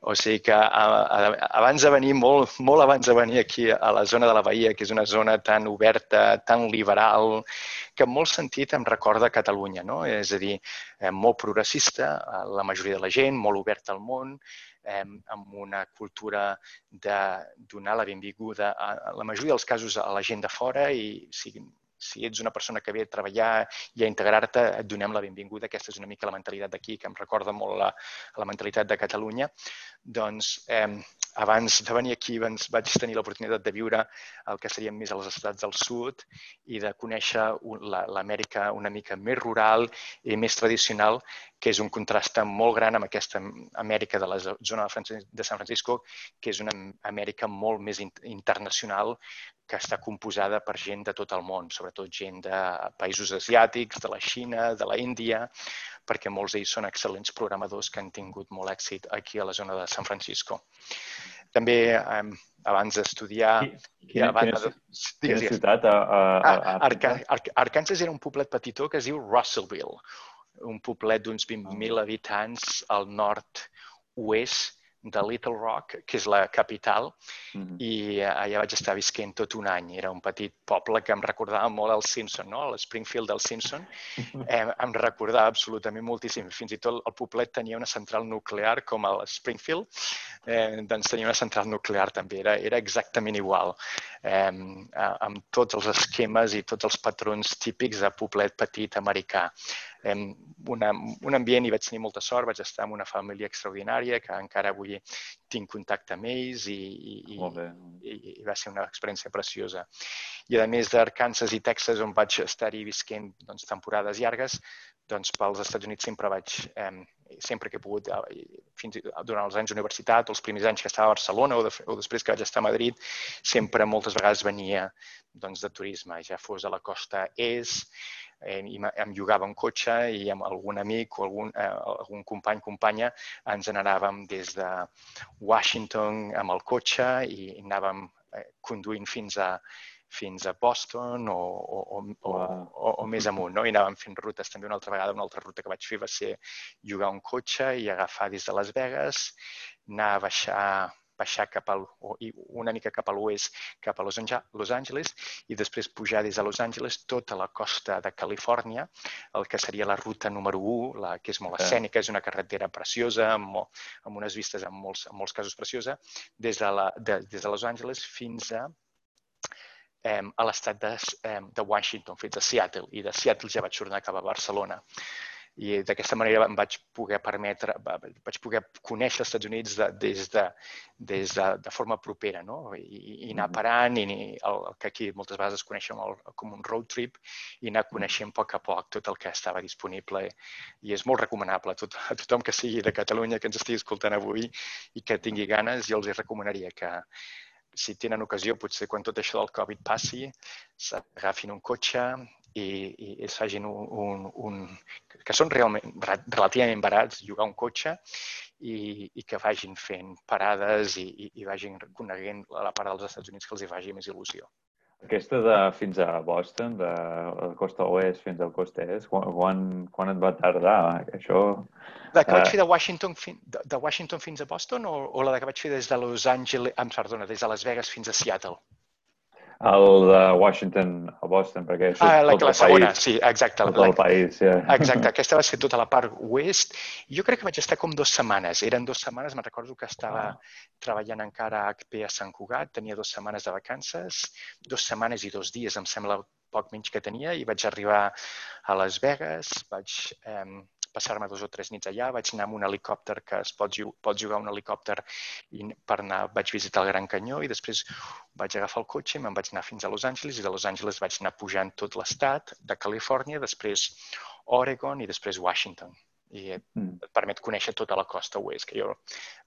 O sigui que a, a, abans de venir, molt, molt abans de venir aquí a la zona de la Bahia, que és una zona tan oberta, tan liberal, que en molt sentit em recorda Catalunya, no? És a dir, eh, molt progressista, eh, la majoria de la gent, molt oberta al món, eh, amb una cultura de donar la benvinguda, a, a la majoria dels casos, a la gent de fora i si, si ets una persona que ve a treballar i a integrar-te, et donem la benvinguda. Aquesta és una mica la mentalitat d'aquí, que em recorda molt la, la mentalitat de Catalunya. Doncs eh, abans de venir aquí doncs, vaig tenir l'oportunitat de viure el que serien més als estats del sud i de conèixer l'Amèrica una mica més rural i més tradicional, que és un contrast molt gran amb aquesta Amèrica de la zona de San Francisco, que és una Amèrica molt més internacional, que està composada per gent de tot el món, sobretot gent de països asiàtics, de la Xina, de la Índia, perquè molts d'ells són excel·lents programadors que han tingut molt èxit aquí a la zona de San Francisco. També eh, abans d'estudiar... Quina, abans, quina, quina ciutat? A, a, a, a Arca, Arkansas era un poblet petitó que es diu Russellville, un poblet d'uns 20.000 ah. habitants al nord-oest de Little Rock, que és la capital, mm -hmm. i allà vaig estar visquent tot un any. Era un petit poble que em recordava molt el Simpson, no? l'Springfield del Simpson. Eh, em recordava absolutament moltíssim. Fins i tot el poblet tenia una central nuclear com el Springfield, eh, doncs tenia una central nuclear també. Era, era exactament igual, eh, amb tots els esquemes i tots els patrons típics de poblet petit americà una, un ambient i vaig tenir molta sort, vaig estar amb una família extraordinària que encara avui tinc contacte amb ells i, i, i, i va ser una experiència preciosa. I a més d'Arkansas i Texas, on vaig estar-hi visquent doncs, temporades llargues, doncs pels Estats Units sempre vaig, eh, sempre que he pogut, eh, fins durant els anys d'universitat, els primers anys que estava a Barcelona o, de, o després que vaig estar a Madrid, sempre moltes vegades venia doncs, de turisme, ja fos a la costa est, eh, i em llogava un cotxe i amb algun amic o algun, eh, algun company, companya, ens n'anàvem des de Washington amb el cotxe i anàvem eh, conduint fins a, fins a Boston o, o, o, wow. o, o més amunt. No? I anàvem fent rutes. També una altra vegada, una altra ruta que vaig fer va ser llogar un cotxe i agafar des de Las Vegas, anar a baixar baixar cap al, o una mica cap a l'oest, cap a Los, Los Angeles, i després pujar des de Los Angeles tota la costa de Califòrnia, el que seria la ruta número 1, la, que és molt escènica, és una carretera preciosa, amb, molt, amb unes vistes en molts, en molts casos preciosa, des de, la, de, des de Los Angeles fins a eh, a l'estat de, eh, de Washington, fins a Seattle, i de Seattle ja vaig tornar cap a Barcelona i d'aquesta manera em vaig poder permetre, vaig poder conèixer els Estats Units de, des, de, des de, de forma propera, no? I, i anar parant, i el, el que aquí moltes vegades es coneixem el, com un road trip, i anar coneixent a poc a poc tot el que estava disponible. I és molt recomanable a, tot, a tothom que sigui de Catalunya, que ens estigui escoltant avui i que tingui ganes, jo els hi recomanaria que, si tenen ocasió, potser quan tot això del Covid passi, s'agafin un cotxe, i, i, s'hagin un, un, un, que són realment relativament barats llogar un cotxe i, i que vagin fent parades i, i, i vagin coneguent la part dels Estats Units que els hi faci més il·lusió. Aquesta de fins a Boston, de la costa oest fins al costa est, quan, quan, quan et va tardar això? La que vaig fer de Washington, de, de Washington fins a Boston o, o la que vaig fer des de Los Angeles, em perdona, des de Las Vegas fins a Seattle? El de Washington a Boston, perquè això ah, la, tot la el segona, país. sí, exacte. Tot la, el país, ja. Yeah. Exacte, aquesta va ser tota la part oest. Jo crec que vaig estar com dues setmanes. Eren dues setmanes, me'n recordo que estava ah. treballant encara a HP a Sant Cugat, tenia dues setmanes de vacances, dues setmanes i dos dies, em sembla poc menys que tenia, i vaig arribar a Las Vegas, vaig eh, passar-me dos o tres nits allà, vaig anar amb un helicòpter que es pot, pot jugar un helicòpter i per anar vaig visitar el Gran Canyó i després vaig agafar el cotxe i me'n vaig anar fins a Los Angeles i de Los Angeles vaig anar pujant tot l'estat de Califòrnia, després Oregon i després Washington i et, mm. et permet conèixer tota la costa oest, que jo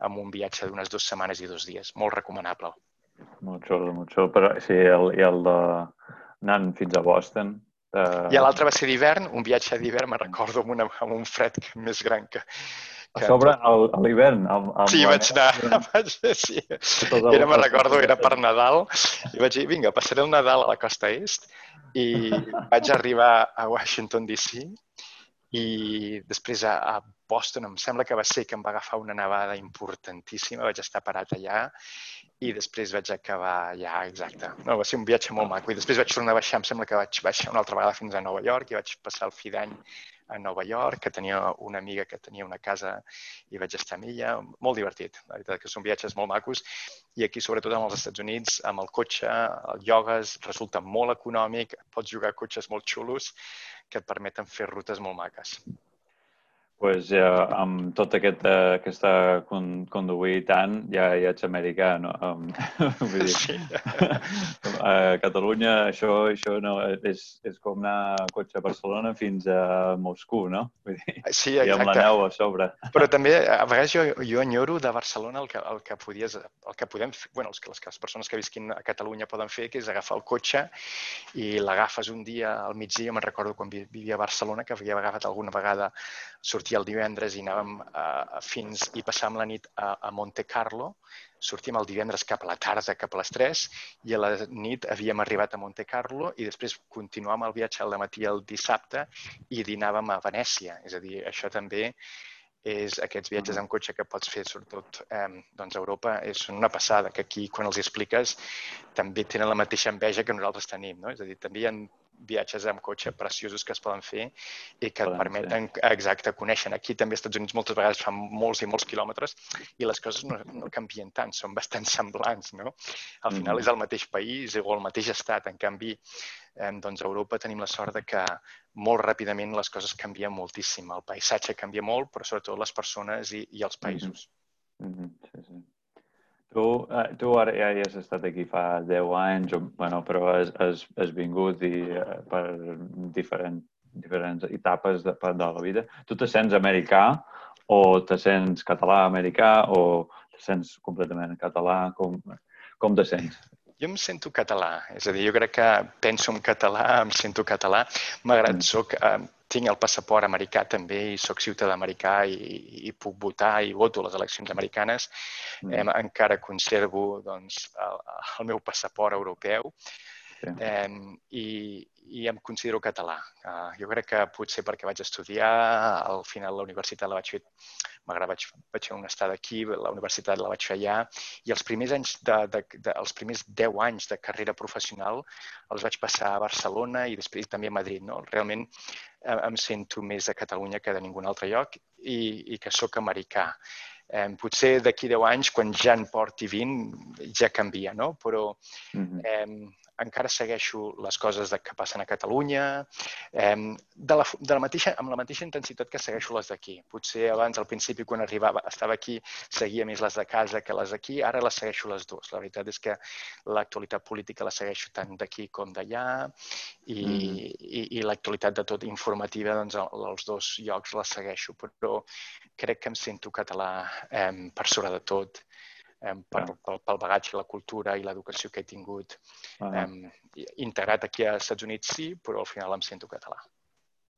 amb un viatge d'unes dues setmanes i dos dies, molt recomanable. Molt xulo, molt xulo, però sí, el, i el de anant fins a Boston, Uh... I l'altre va ser d'hivern, un viatge d'hivern, me recordo, amb, una, amb un fred més gran que... que a sobre, a l'hivern? Sí, vaig anar... Vaig, sí. Era, me recordo, era per Nadal, i vaig dir, vinga, passaré el Nadal a la costa est, i vaig arribar a Washington DC, i després a, a Boston em sembla que va ser que em va agafar una nevada importantíssima, vaig estar parat allà i després vaig acabar ja, exacte. No, va ser un viatge molt maco. I després vaig tornar a baixar, em sembla que vaig baixar una altra vegada fins a Nova York i vaig passar el fi d'any a Nova York, que tenia una amiga que tenia una casa i vaig estar amb ella. Molt divertit, la veritat que són viatges molt macos. I aquí, sobretot amb els Estats Units, amb el cotxe, el iogues, resulta molt econòmic, pots jugar a cotxes molt xulos que et permeten fer rutes molt maques pues, ja, amb tot aquest, uh, aquesta con, conduir tant, ja, ja ets americà, no? Um, vull dir, sí. a Catalunya això, això no, és, és com anar a cotxe a Barcelona fins a Moscou, no? Vull dir, sí, exacte. I amb la neu a sobre. Però també, a vegades jo, jo enyoro de Barcelona el que, el que podies, el que podem fer, bueno, les, les, les persones que visquin a Catalunya poden fer, que és agafar el cotxe i l'agafes un dia al migdia, me'n recordo quan vivia a Barcelona, que havia agafat alguna vegada sortir sortir el divendres i anàvem uh, fins i passàvem la nit a, a Monte Carlo. Sortíem el divendres cap a la tarda, cap a les 3, i a la nit havíem arribat a Monte Carlo i després continuàvem el viatge al matí el dissabte i dinàvem a Venècia. És a dir, això també és aquests viatges en cotxe que pots fer, sobretot eh, doncs a Europa, és una passada, que aquí, quan els expliques, també tenen la mateixa enveja que nosaltres tenim. No? És a dir, també hi ha viatges amb cotxe preciosos que es poden fer i que poden et permeten, ser. exacte, conèixer. Aquí també als Estats Units moltes vegades fan molts i molts quilòmetres i les coses no, no canvien tant, són bastant semblants, no? Al final mm. és el mateix país o el mateix estat. En canvi, eh, doncs a Europa tenim la sort de que molt ràpidament les coses canvien moltíssim. El paisatge canvia molt, però sobretot les persones i, i els mm-hmm. països. Mm -hmm. Sí, sí. Tu, eh, tu ara ja, ja has estat aquí fa 10 anys, o, bueno, però has, has, has vingut i, eh, per diferent, diferents etapes de, de la vida. Tu te sents americà o te sents català-americà o te sents completament català? Com, com te sents? Jo em sento català, és a dir, jo crec que penso en català, em sento català. Malgrat mm. soc, eh, tinc el passaport americà també i sóc ciutadà americà i, i puc votar i voto a les eleccions americanes, mm. eh, encara conservo doncs, el, el meu passaport europeu sí. eh, i, i em considero català. Uh, jo crec que potser perquè vaig estudiar, al final la universitat la vaig fer, malgrat vaig, vaig fer un estat aquí, la universitat la vaig fer allà, i els primers anys de, de, de, els primers 10 anys de carrera professional els vaig passar a Barcelona i després també a Madrid. No? Realment eh, em sento més a Catalunya que de ningun altre lloc i, i que sóc americà. Eh, potser d'aquí 10 anys, quan ja en porti 20, ja canvia, no? Però mm -hmm. eh, encara segueixo les coses de, que passen a Catalunya, eh, de la, de la mateixa, amb la mateixa intensitat que segueixo les d'aquí. Potser abans, al principi, quan arribava, estava aquí, seguia més les de casa que les d'aquí, ara les segueixo les dues. La veritat és que l'actualitat política la segueixo tant d'aquí com d'allà i, mm. i, i l'actualitat de tot informativa, doncs, els dos llocs la segueixo, però crec que em sento català eh, per sobre de tot eh, per, pel, pel bagatge, la cultura i l'educació que he tingut. Ah. Eh, integrat aquí als Estats Units sí, però al final em sento català.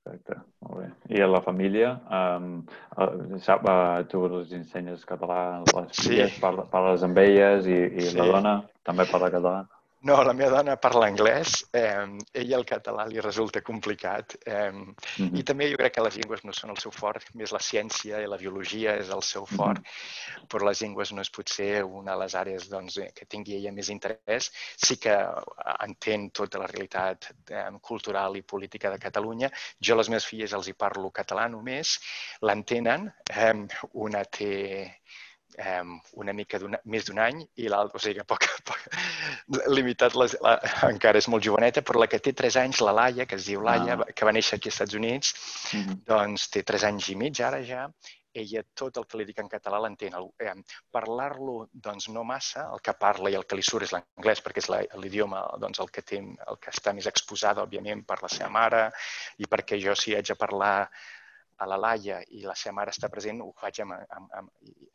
Perfecte, molt bé. I a la família, um, sap, uh, tu els ensenyes català les filles, sí. parles amb elles i, i sí. la dona també parla català? No, la meva dona parla anglès, eh, ella el català li resulta complicat eh, mm -hmm. i també jo crec que les llengües no són el seu fort, més la ciència i la biologia és el seu fort, mm -hmm. però les llengües no és potser una de les àrees doncs, eh, que tingui ella més interès. Sí que entén tota la realitat eh, cultural i política de Catalunya. Jo a les meves filles els hi parlo català només, l'entenen, eh, una té um, una mica més d'un any i l'altra, o sigui que poc, poc limitat, les, la, encara és molt joveneta, però la que té 3 anys, la Laia, que es diu Laia, ah. que va néixer aquí als Estats Units, mm -hmm. doncs té 3 anys i mig ara ja, ella tot el que li dic en català l'entén. Eh, Parlar-lo, doncs, no massa, el que parla i el que li surt és l'anglès, perquè és l'idioma doncs, el que té, el que està més exposada, òbviament, per la seva mare i perquè jo si haig de parlar a la Laia i la seva mare està present, ho faig en, en, en,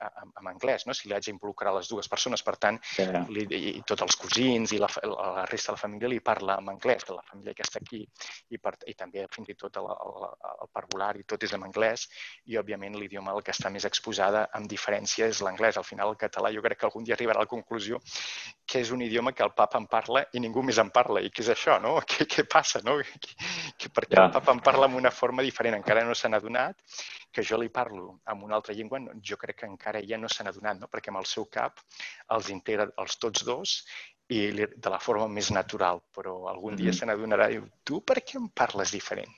en, en anglès, no? si li haig d'involucrar les dues persones. Per tant, sí. li, i tots els cosins i la, la resta de la família li parla en anglès, que la família que està aquí, i, per, i també fins i tot el, el, el parvulari, tot és en anglès, i òbviament l'idioma el que està més exposada amb diferència és l'anglès. Al final, el català jo crec que algun dia arribarà a la conclusió que és un idioma que el papa en parla i ningú més en parla. I què és això, no? Què, què passa, no? Que, que perquè ja. el papa en parla amb una forma diferent, encara no se n'ha adonat, que jo li parlo amb una altra llengua, jo crec que encara ella no se n'ha adonat, no? perquè amb el seu cap els integra els tots dos i de la forma més natural, però algun dia mm -hmm. se n'adonarà i diu, tu per què em parles diferent?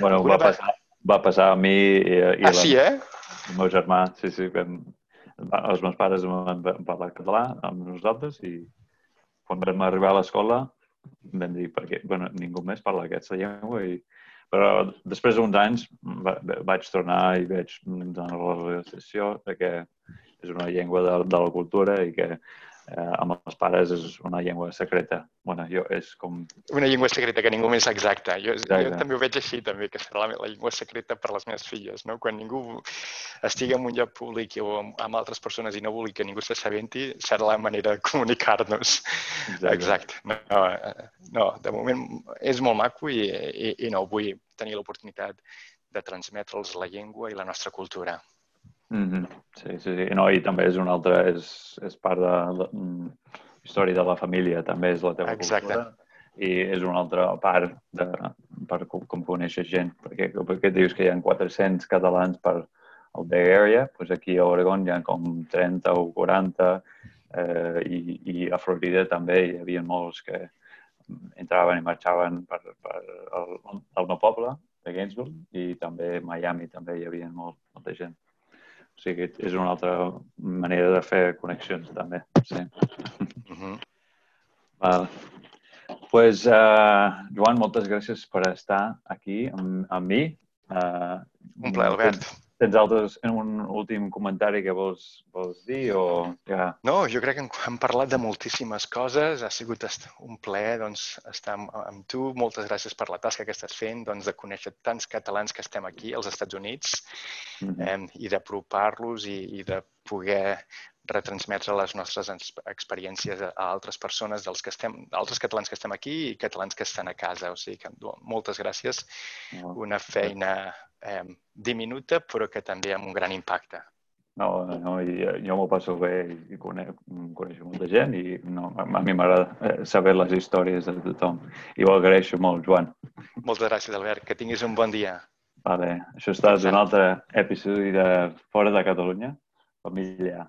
Bueno, va, va, passar, va passar a mi i, i ah, la, sí, eh? el meu germà, sí, sí, vam, els meus pares van parlar català amb nosaltres i quan vam arribar a l'escola vam dir, perquè bueno, ningú més parla aquesta llengua i però després d'uns anys va, vaig tornar i veig donar la realització que és una llengua de, de la cultura i que eh, amb els pares és una llengua secreta. bueno, jo, és com... Una llengua secreta que ningú més exacta. Jo, Exacte. jo també ho veig així, també, que serà la, la llengua secreta per les meves filles. No? Quan ningú estigui en un lloc públic o amb, amb altres persones i no vulgui que ningú s'assabenti, serà la manera de comunicar-nos. Exacte. Exacte. No, no, eh, no, de moment és molt maco i, i, i no, vull tenir l'oportunitat de transmetre'ls la llengua i la nostra cultura. Mm -hmm. Sí, sí, sí. No, I també és una altra, és, és part de la mm, història de la família, també és la teva Exacte. cultura. I és una altra part de, per com, com conèixer gent, perquè, perquè dius que hi ha 400 catalans per al Bay Area, doncs aquí a Oregon hi ha com 30 o 40 eh, i, i a Florida també hi havia molts que entraven i marxaven per, per el, el meu poble, de Gainesville, i també Miami també hi havia molt, molta gent. O sigui, és una altra manera de fer connexions, també. Sí. Uh -huh. Val. pues, uh, Joan, moltes gràcies per estar aquí amb, amb mi. Uh, Un plaer, Albert. Tens altres, un últim comentari que vols, vols dir o ja? No, jo crec que hem parlat de moltíssimes coses. Ha sigut un plaer doncs, estar amb, amb tu. Moltes gràcies per la tasca que estàs fent, doncs, de conèixer tants catalans que estem aquí als Estats Units mm -hmm. eh, i d'apropar-los i, i de poder retransmetre les nostres experiències a altres persones, dels que estem, altres catalans que estem aquí i catalans que estan a casa. O sigui que moltes gràcies. Una feina eh, diminuta, però que també amb un gran impacte. No, no, i jo m'ho passo bé i conec, coneixo molta gent i no, a mi m'agrada eh, saber les històries de tothom. I ho agraeixo molt, Joan. Moltes gràcies, Albert. Que tinguis un bon dia. Vale. Això ha estat un altre episodi de Fora de Catalunya, família.